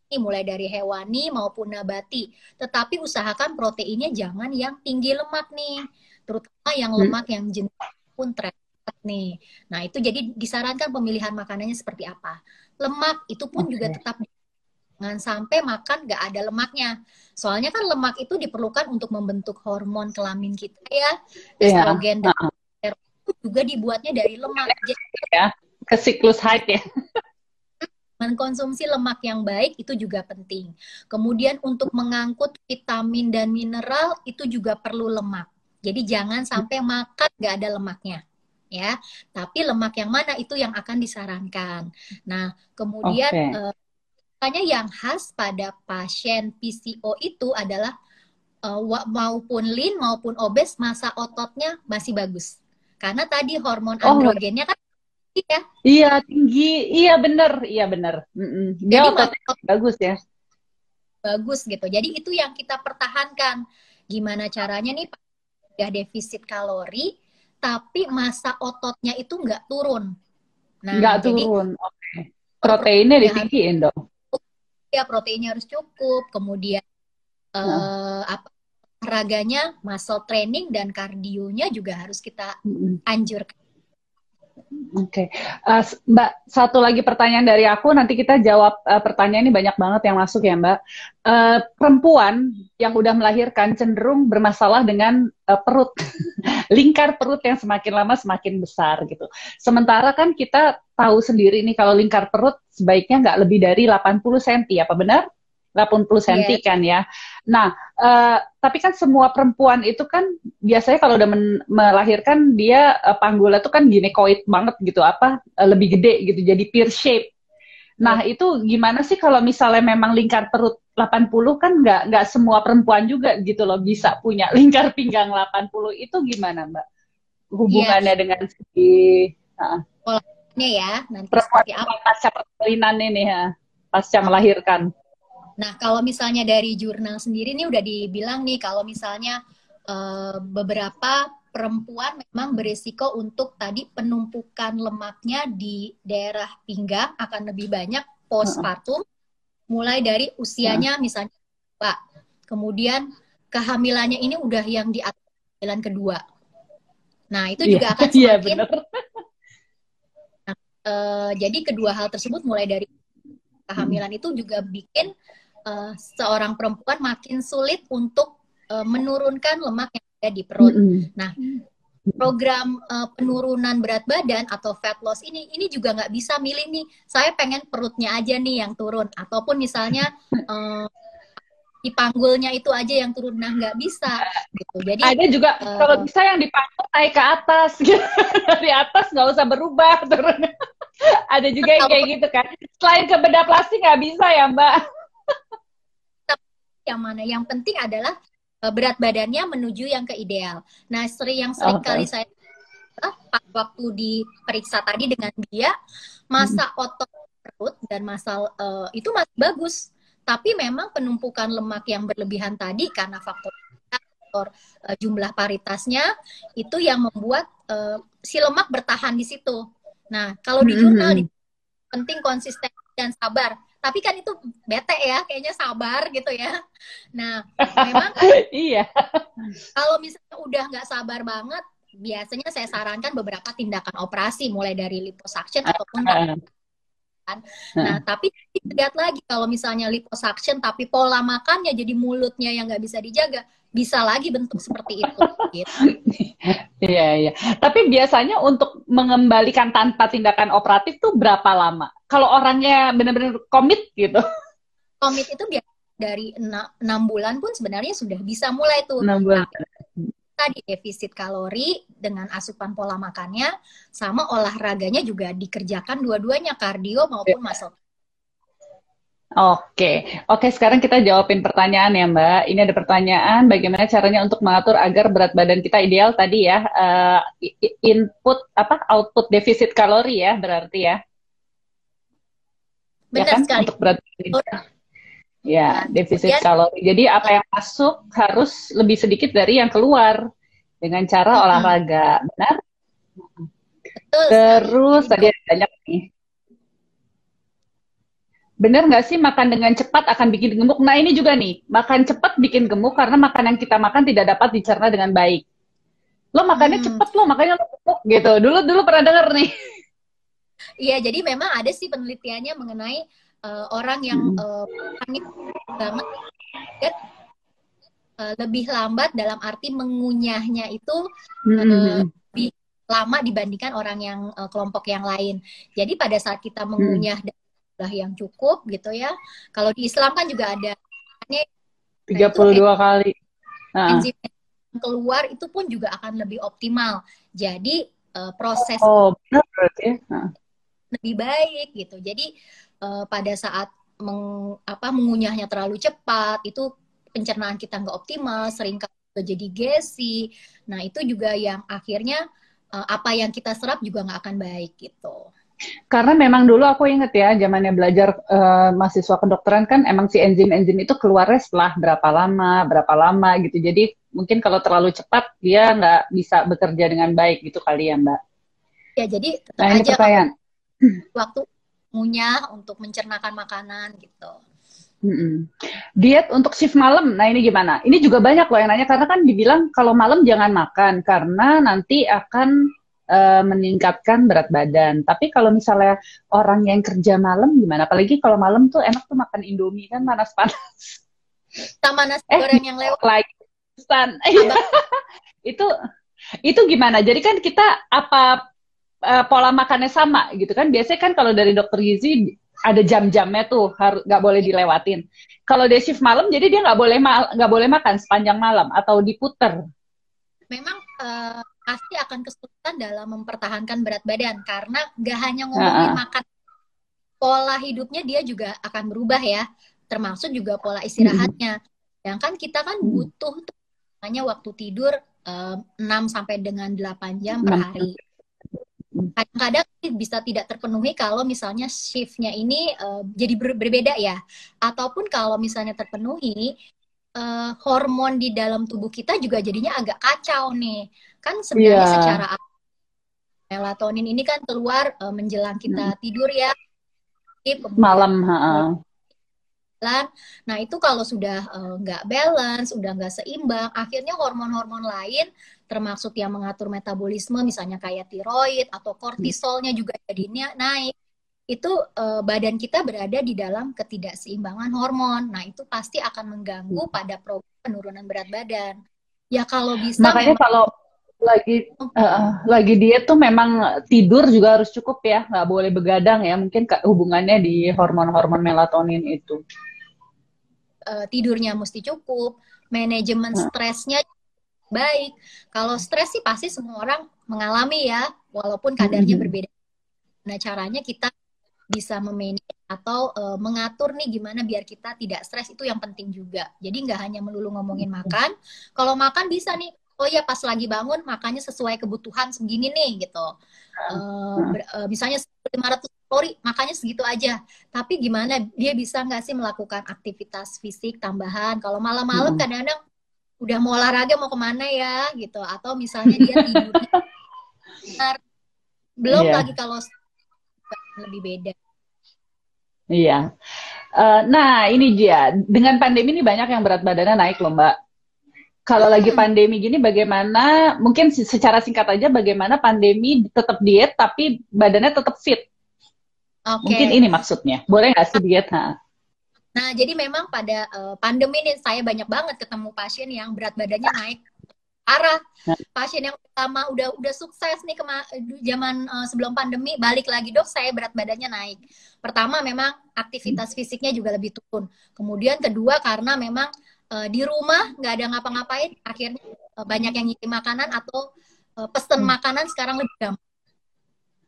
ini mulai dari hewani maupun nabati. Tetapi usahakan proteinnya jangan yang tinggi lemak nih, terutama yang hmm. lemak yang jenis pun trans nih. Nah itu jadi disarankan pemilihan makanannya seperti apa. Lemak itu pun okay. juga tetap jangan sampai makan gak ada lemaknya. Soalnya kan lemak itu diperlukan untuk membentuk hormon kelamin kita ya, iya. estrogen yeah. dan uh -huh. juga dibuatnya dari lemak. Jadi, ya ke siklus haid ya. Mengkonsumsi lemak yang baik itu juga penting. Kemudian untuk mengangkut vitamin dan mineral itu juga perlu lemak. Jadi jangan sampai makan nggak ada lemaknya ya. Tapi lemak yang mana itu yang akan disarankan. Nah, kemudian okay. uh, yang khas pada pasien PCO itu adalah uh, maupun lean maupun obes masa ototnya masih bagus. Karena tadi hormon oh. androgennya kan ya. Iya, tinggi. Iya benar, iya benar. Dia Jadi, ototnya bagus ya. Bagus gitu. Jadi itu yang kita pertahankan. Gimana caranya nih udah defisit kalori tapi masa ototnya itu nggak turun. Nah, nggak turun. Oke. Okay. Proteinnya ditinggiin dong. Ya, proteinnya harus cukup. Kemudian hmm. uh, apa raganya, muscle training dan kardionya juga harus kita anjurkan. Oke, okay. uh, eh, Mbak, satu lagi pertanyaan dari aku. Nanti kita jawab uh, pertanyaan ini banyak banget yang masuk ya, Mbak. Uh, perempuan yang udah melahirkan cenderung bermasalah dengan uh, perut, lingkar perut yang semakin lama semakin besar gitu. Sementara kan kita tahu sendiri nih kalau lingkar perut sebaiknya nggak lebih dari 80 cm, apa benar? 80 cm yeah. kan ya. Nah, uh, tapi kan semua perempuan itu kan biasanya kalau udah melahirkan dia uh, panggulnya tuh kan ginekoid banget gitu, apa uh, lebih gede gitu, jadi pear shape. Nah, yeah. itu gimana sih kalau misalnya memang lingkar perut 80 kan nggak nggak semua perempuan juga gitu loh bisa punya lingkar pinggang 80 itu gimana, Mbak? Hubungannya yeah. dengan si uh, polanya ya nanti seperti apa pasca persalinan ini ya, pasca melahirkan. Nah, kalau misalnya dari jurnal sendiri nih udah dibilang nih kalau misalnya uh, beberapa perempuan memang berisiko untuk tadi penumpukan lemaknya di daerah pinggang akan lebih banyak postpartum mulai dari usianya misalnya Pak. Kemudian kehamilannya ini udah yang di atas bulan kedua. Nah, itu juga akan iya, semakin iya, Nah, uh, jadi kedua hal tersebut mulai dari kehamilan hmm. itu juga bikin uh, seorang perempuan makin sulit untuk uh, menurunkan lemak yang ada di perut. Mm -hmm. Nah, program uh, penurunan berat badan atau fat loss ini ini juga nggak bisa milih nih. Saya pengen perutnya aja nih yang turun, ataupun misalnya uh, di panggulnya itu aja yang turun nah nggak bisa gitu jadi ada juga uh, kalau bisa yang dipanggul naik ke atas gitu. dari atas nggak usah berubah turun ada juga yang kayak gitu kan selain ke beda plastik nggak bisa ya mbak yang mana yang penting adalah uh, berat badannya menuju yang ke ideal. Nah, sering yang sering okay. kali saya waktu diperiksa tadi dengan dia masa hmm. otot perut dan masa uh, itu masih bagus. Tapi memang penumpukan lemak yang berlebihan tadi karena faktor faktor uh, jumlah paritasnya itu yang membuat uh, si lemak bertahan di situ. Nah, kalau di jurnal mm -hmm. penting konsisten dan sabar tapi kan itu bete ya kayaknya sabar gitu ya. Nah memang iya. kalau misalnya udah nggak sabar banget biasanya saya sarankan beberapa tindakan operasi mulai dari liposuction ataupun kan. Nah, tapi lihat lagi kalau misalnya liposuction tapi pola makannya jadi mulutnya yang nggak bisa dijaga, bisa lagi bentuk seperti itu. Gitu. Iya, iya. Tapi biasanya untuk mengembalikan tanpa tindakan operatif tuh berapa lama? Kalau orangnya benar-benar komit gitu? Komit itu biasa dari enam bulan pun sebenarnya sudah bisa mulai tuh. 6 bulan. Nah, tadi defisit kalori dengan asupan pola makannya sama olahraganya juga dikerjakan dua-duanya kardio maupun yeah. muscle. Oke, oke sekarang kita jawabin pertanyaan ya Mbak. Ini ada pertanyaan bagaimana caranya untuk mengatur agar berat badan kita ideal tadi ya uh, input apa output defisit kalori ya berarti ya. ya Benar ya kan? sekali. Untuk berat badan. Ya, defisit kalori. Jadi apa yang masuk harus lebih sedikit dari yang keluar dengan cara hmm. olahraga, benar? Betul. Terus tadi ada banyak nih. Benar nggak sih makan dengan cepat akan bikin gemuk? Nah ini juga nih, makan cepat bikin gemuk karena makan yang kita makan tidak dapat dicerna dengan baik. Lo makannya hmm. cepat, lo makanya lo gemuk gitu. Dulu dulu pernah denger nih. Iya, jadi memang ada sih penelitiannya mengenai uh, orang yang uh, banget uh, lebih lambat dalam arti mengunyahnya itu uh, lebih lama dibandingkan orang yang uh, kelompok yang lain. Jadi pada saat kita mengunyah hmm. yang cukup gitu ya. Kalau di Islam kan juga ada 32 dua kali. Enzim keluar itu pun juga akan lebih optimal. Jadi uh, proses oh, benar berarti ya. lebih baik gitu. Jadi uh, pada saat meng, apa mengunyahnya terlalu cepat itu pencernaan kita nggak optimal, sering jadi gesi. Nah itu juga yang akhirnya uh, apa yang kita serap juga nggak akan baik gitu. Karena memang dulu aku inget ya, zamannya belajar uh, mahasiswa kedokteran kan emang si enzim-enzim itu keluarnya setelah berapa lama, berapa lama gitu. Jadi mungkin kalau terlalu cepat dia nggak bisa bekerja dengan baik gitu kali ya Mbak. Ya jadi nah, ini pertanyaan. waktu ngunyah untuk mencernakan makanan gitu. Mm-mm. Diet untuk shift malam, nah ini gimana? Ini juga banyak loh yang nanya karena kan dibilang kalau malam jangan makan karena nanti akan uh, meningkatkan berat badan. Tapi kalau misalnya orang yang kerja malam gimana? Apalagi kalau malam tuh enak tuh makan Indomie kan panas-panas. Sama nasi eh, goreng yang lewat. Lagi stan. itu itu gimana? Jadi kan kita apa uh, pola makannya sama gitu kan? Biasanya kan kalau dari dokter gizi ada jam-jamnya tuh harus nggak boleh dilewatin. Kalau dia shift malam, jadi dia nggak boleh nggak boleh makan sepanjang malam atau diputer. Memang uh, pasti akan kesulitan dalam mempertahankan berat badan karena gak hanya ngomongin uh makan pola hidupnya dia juga akan berubah ya termasuk juga pola istirahatnya yang kan kita kan butuh tuh hanya waktu tidur um, 6 sampai dengan 8 jam per hari kadang-kadang bisa tidak terpenuhi kalau misalnya shiftnya ini uh, jadi ber berbeda ya ataupun kalau misalnya terpenuhi uh, hormon di dalam tubuh kita juga jadinya agak kacau nih. Kan sebenarnya yeah. secara melatonin ini kan keluar uh, menjelang kita hmm. tidur ya. Malam, ha Nah itu kalau sudah nggak uh, balance, udah nggak seimbang, akhirnya hormon-hormon lain, termasuk yang mengatur metabolisme, misalnya kayak tiroid atau kortisolnya juga jadinya naik itu uh, badan kita berada di dalam ketidakseimbangan hormon. Nah, itu pasti akan mengganggu hmm. pada program penurunan berat badan. Ya kalau bisa Makanya memang... kalau lagi uh, lagi diet tuh memang tidur juga harus cukup ya, nggak boleh begadang ya. Mungkin hubungannya di hormon-hormon melatonin itu. Uh, tidurnya mesti cukup, manajemen hmm. stresnya baik. Kalau stres sih pasti semua orang mengalami ya, walaupun kadarnya hmm. berbeda. Nah, caranya kita bisa memanage atau uh, mengatur nih gimana biar kita tidak stres itu yang penting juga. Jadi nggak hanya melulu ngomongin makan. Kalau makan bisa nih, oh ya pas lagi bangun makannya sesuai kebutuhan segini nih gitu. Uh, ber, uh, misalnya 500 kalori makanya segitu aja. Tapi gimana dia bisa nggak sih melakukan aktivitas fisik tambahan? Kalau malam-malam kadang-kadang udah mau olahraga mau ke mana ya gitu atau misalnya dia tidur belum yeah. lagi kalau lebih beda. Iya. Uh, nah, ini dia. Dengan pandemi ini banyak yang berat badannya naik loh, Mbak. Kalau hmm. lagi pandemi gini bagaimana, mungkin secara singkat aja bagaimana pandemi tetap diet tapi badannya tetap fit. Okay. Mungkin ini maksudnya. Boleh nggak sih diet? Ha? Nah, jadi memang pada uh, pandemi ini saya banyak banget ketemu pasien yang berat badannya naik arah nah. pasien yang pertama udah udah sukses nih kema zaman uh, sebelum pandemi balik lagi dok saya berat badannya naik. Pertama memang aktivitas fisiknya juga lebih turun. Kemudian kedua karena memang uh, di rumah nggak ada ngapa-ngapain akhirnya uh, banyak yang ngirim makanan atau uh, pesen hmm. makanan sekarang lebih gampang.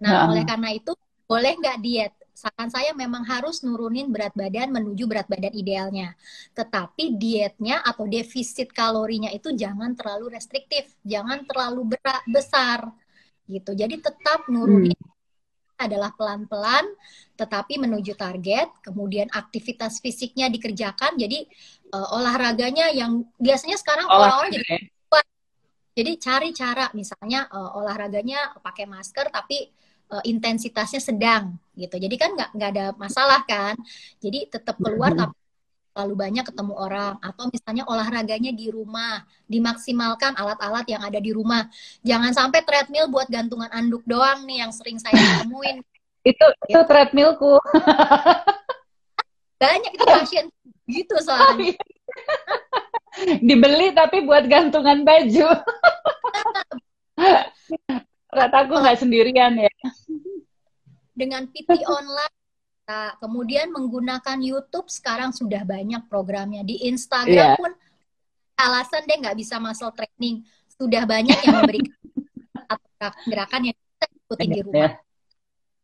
Nah, nah. oleh karena itu boleh nggak diet saran saya memang harus nurunin berat badan menuju berat badan idealnya. Tetapi dietnya atau defisit kalorinya itu jangan terlalu restriktif, jangan terlalu berat, besar gitu. Jadi tetap nurunin hmm. adalah pelan-pelan tetapi menuju target, kemudian aktivitas fisiknya dikerjakan. Jadi uh, olahraganya yang biasanya sekarang orang-orang jadi jadi cari cara misalnya uh, olahraganya pakai masker tapi uh, intensitasnya sedang gitu. Jadi kan nggak nggak ada masalah kan. Jadi tetap keluar tapi terlalu banyak ketemu orang. Atau misalnya olahraganya di rumah dimaksimalkan alat-alat yang ada di rumah. Jangan sampai treadmill buat gantungan anduk doang nih yang sering saya temuin. Itu gitu. itu treadmillku. Banyak itu pasien gitu soalnya. Dibeli tapi buat gantungan baju Rata aku nggak sendirian ya. Dengan PT online, kemudian menggunakan YouTube sekarang sudah banyak programnya di Instagram yeah. pun alasan deh nggak bisa muscle training. Sudah banyak yang memberikan gerakan yang kita ikuti di rumah.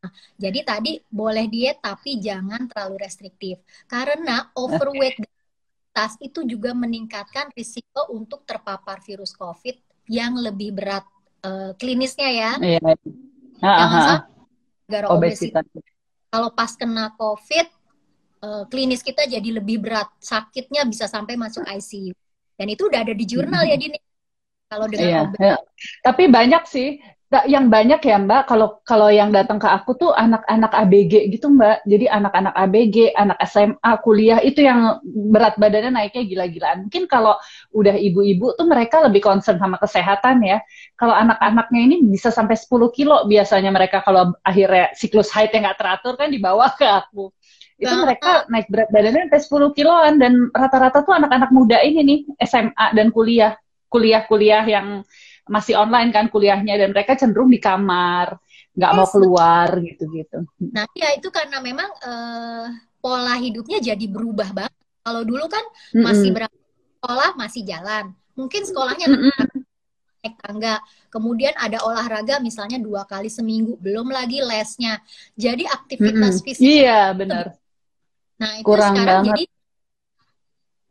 Nah, jadi tadi boleh diet tapi jangan terlalu restriktif karena overweight tas itu juga meningkatkan risiko untuk terpapar virus COVID yang lebih berat uh, klinisnya ya. Iya. Jangan sampai obesitas. Kalau pas kena COVID, uh, klinis kita jadi lebih berat, sakitnya bisa sampai masuk ICU. Dan itu udah ada di jurnal ya, Dini. Kalau dengan iya, iya. Tapi banyak sih yang banyak ya Mbak, kalau kalau yang datang ke aku tuh anak-anak ABG gitu Mbak. Jadi anak-anak ABG, anak SMA, kuliah itu yang berat badannya naiknya gila-gilaan. Mungkin kalau udah ibu-ibu tuh mereka lebih concern sama kesehatan ya. Kalau anak-anaknya ini bisa sampai 10 kilo biasanya mereka kalau akhirnya siklus haid yang nggak teratur kan dibawa ke aku. Itu mereka naik berat badannya sampai 10 kiloan dan rata-rata tuh anak-anak muda ini nih SMA dan kuliah. Kuliah-kuliah yang masih online kan kuliahnya dan mereka cenderung di kamar nggak mau keluar gitu-gitu. Nah ya itu karena memang uh, pola hidupnya jadi berubah banget. Kalau dulu kan mm -hmm. masih berapa sekolah masih jalan, mungkin sekolahnya mm -hmm. naik tangga. Kemudian ada olahraga misalnya dua kali seminggu, belum lagi lesnya. Jadi aktivitas mm -hmm. fisik. Iya benar. Nah itu Kurang sekarang banget. jadi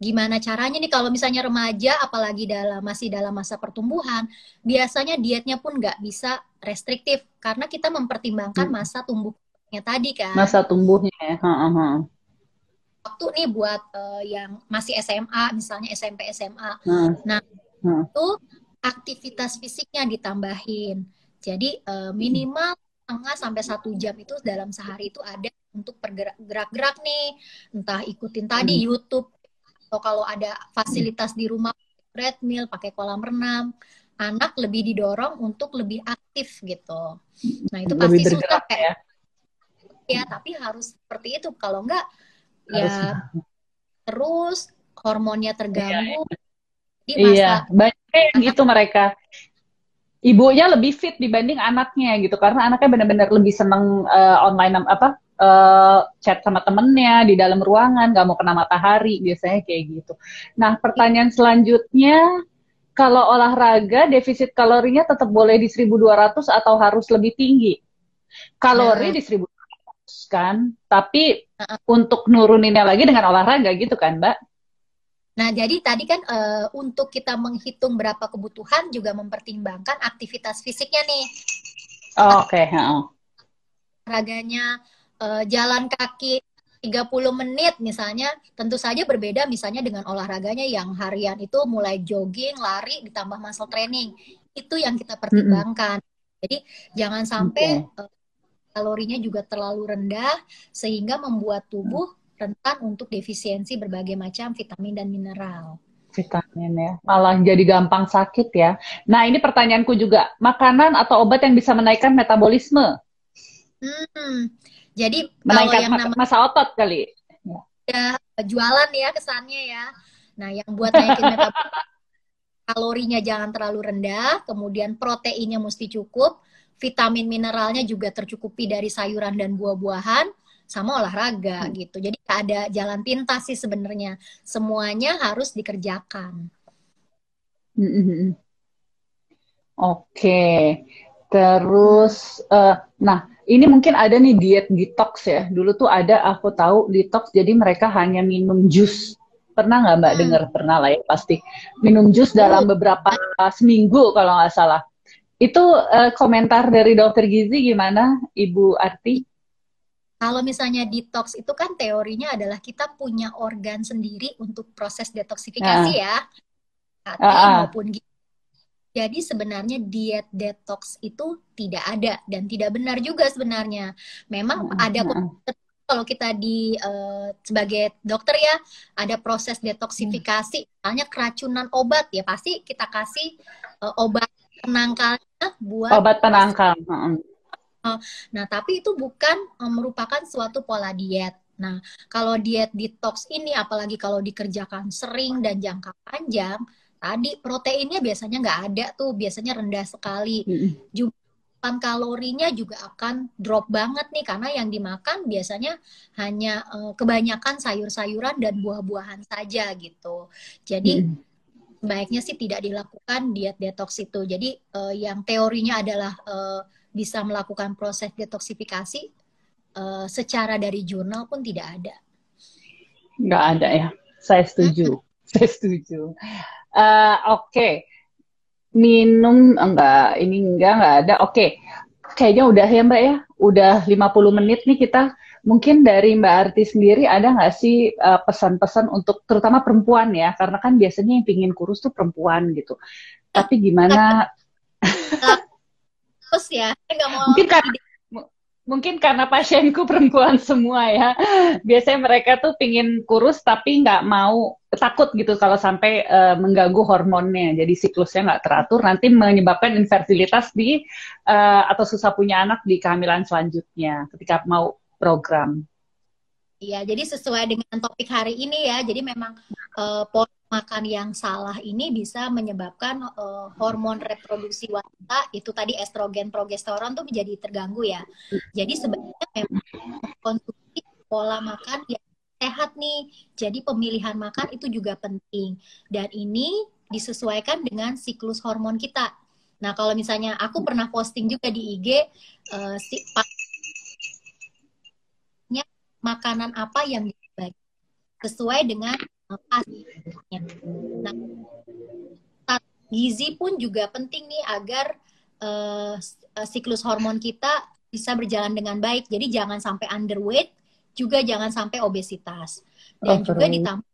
gimana caranya nih kalau misalnya remaja apalagi dalam masih dalam masa pertumbuhan biasanya dietnya pun nggak bisa restriktif karena kita mempertimbangkan hmm. masa tumbuhnya tadi kan masa tumbuhnya ya. waktu nih buat uh, yang masih SMA misalnya SMP SMA hmm. nah hmm. itu aktivitas fisiknya ditambahin jadi uh, minimal setengah sampai satu jam itu dalam sehari itu ada untuk bergerak-gerak nih entah ikutin tadi hmm. YouTube atau kalau ada fasilitas di rumah treadmill, pakai kolam renang, anak lebih didorong untuk lebih aktif gitu. Nah itu pasti susah ya. Ya tapi harus seperti itu. Kalau enggak ya harus. ya terus hormonnya terganggu. Iya, iya. banyak yang gitu mereka. Ibunya lebih fit dibanding anaknya gitu karena anaknya benar-benar lebih seneng uh, online apa uh, chat sama temennya di dalam ruangan, nggak mau kena matahari, biasanya kayak gitu. Nah, pertanyaan selanjutnya, kalau olahraga, defisit kalorinya tetap boleh di 1200 atau harus lebih tinggi? Kalori nah. di 1200 kan, tapi untuk nuruninnya lagi dengan olahraga gitu kan, Mbak? Nah, jadi tadi kan uh, untuk kita menghitung berapa kebutuhan juga mempertimbangkan aktivitas fisiknya nih. Oh, Oke, okay. Olahraganya uh, jalan kaki 30 menit misalnya tentu saja berbeda misalnya dengan olahraganya yang harian itu mulai jogging, lari ditambah muscle training. Itu yang kita pertimbangkan. Mm -hmm. Jadi jangan sampai okay. uh, eh, kalorinya juga terlalu rendah sehingga membuat tubuh rentan untuk defisiensi berbagai macam vitamin dan mineral. Vitamin ya, malah jadi gampang sakit ya. Nah ini pertanyaanku juga, makanan atau obat yang bisa menaikkan metabolisme? Hmm, jadi kalau yang nama masa otot kali. Ya, jualan ya kesannya ya. Nah, yang buat naikin metabolisme kalorinya jangan terlalu rendah, kemudian proteinnya mesti cukup, vitamin mineralnya juga tercukupi dari sayuran dan buah-buahan, sama olahraga hmm. gitu. Jadi ada jalan pintas sih sebenarnya. Semuanya harus dikerjakan. Oke, terus, uh, nah ini mungkin ada nih diet detox ya. Dulu tuh ada aku tahu detox jadi mereka hanya minum jus. Pernah nggak Mbak hmm. dengar? Pernah lah ya pasti. Minum jus dalam beberapa seminggu kalau nggak salah. Itu uh, komentar dari dokter gizi gimana Ibu Arti? Kalau misalnya detox itu kan teorinya adalah kita punya organ sendiri untuk proses detoksifikasi uh. ya. Hati uh, uh. maupun jadi sebenarnya diet detox itu tidak ada dan tidak benar juga sebenarnya. Memang hmm. ada kalau kita di uh, sebagai dokter ya ada proses detoksifikasi, misalnya keracunan obat ya pasti kita kasih uh, obat penangkalnya buat obat penangkal. Nah, tapi itu bukan uh, merupakan suatu pola diet. Nah, kalau diet detox ini apalagi kalau dikerjakan sering dan jangka panjang, tadi proteinnya biasanya nggak ada tuh biasanya rendah sekali mm. jumlah kalorinya juga akan drop banget nih karena yang dimakan biasanya hanya uh, kebanyakan sayur-sayuran dan buah-buahan saja gitu jadi mm. sebaiknya sih tidak dilakukan diet detox itu. Jadi uh, yang teorinya adalah uh, bisa melakukan proses detoksifikasi uh, secara dari jurnal pun tidak ada. Nggak ada ya. Saya setuju. Saya setuju. Uh, Oke. Okay. Minum enggak, ini enggak enggak ada. Oke. Okay. Kayaknya udah ya Mbak ya. Udah 50 menit nih kita Mungkin dari Mbak Arti sendiri ada nggak sih eh, pesan-pesan uh, untuk terutama perempuan ya, karena kan biasanya yang pingin kurus tuh perempuan gitu. Tapi gimana? Terus ya, nggak mau. Mungkin karena mungkin karena pasienku perempuan semua ya. Biasanya mereka tuh pingin kurus tapi nggak mau takut gitu kalau sampai uh, mengganggu hormonnya. Jadi siklusnya nggak teratur nanti menyebabkan infertilitas di uh, atau susah punya anak di kehamilan selanjutnya ketika mau program. Iya, jadi sesuai dengan topik hari ini ya. Jadi memang uh, pola makan yang salah ini bisa menyebabkan uh, hormon reproduksi wanita itu tadi estrogen, progesteron tuh menjadi terganggu ya. Jadi sebenarnya memang konsumsi pola makan yang sehat nih. Jadi pemilihan makan itu juga penting. Dan ini disesuaikan dengan siklus hormon kita. Nah, kalau misalnya aku pernah posting juga di IG uh, si, makanan apa yang dibagi sesuai dengan pastinya. Nah, gizi pun juga penting nih agar uh, siklus hormon kita bisa berjalan dengan baik. Jadi jangan sampai underweight, juga jangan sampai obesitas. Dan oh, juga ditambah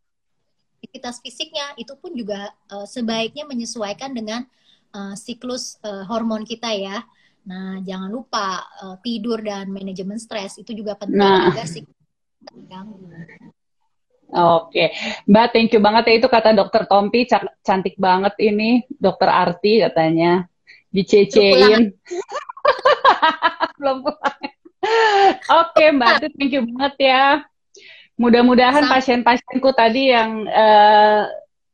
aktivitas fisiknya itu pun juga uh, sebaiknya menyesuaikan dengan uh, siklus uh, hormon kita ya. Nah, jangan lupa uh, tidur dan manajemen stres itu juga penting nah. agar siklus Oke, Mbak, thank you banget ya itu kata Dokter Tompi, cantik banget ini Dokter Arti katanya, dicecein. Belum pulang. Oke, Mbak, thank you banget ya. Mudah-mudahan pasien-pasienku tadi yang uh,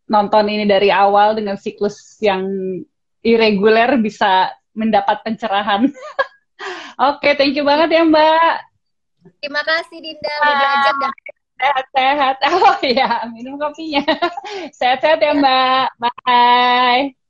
nonton ini dari awal dengan siklus yang irregular bisa mendapat pencerahan. Oke, thank you banget ya, Mbak. Terima kasih Dinda udah dan sehat-sehat. Oh iya, minum kopinya. Sehat-sehat ya Mbak. Bye.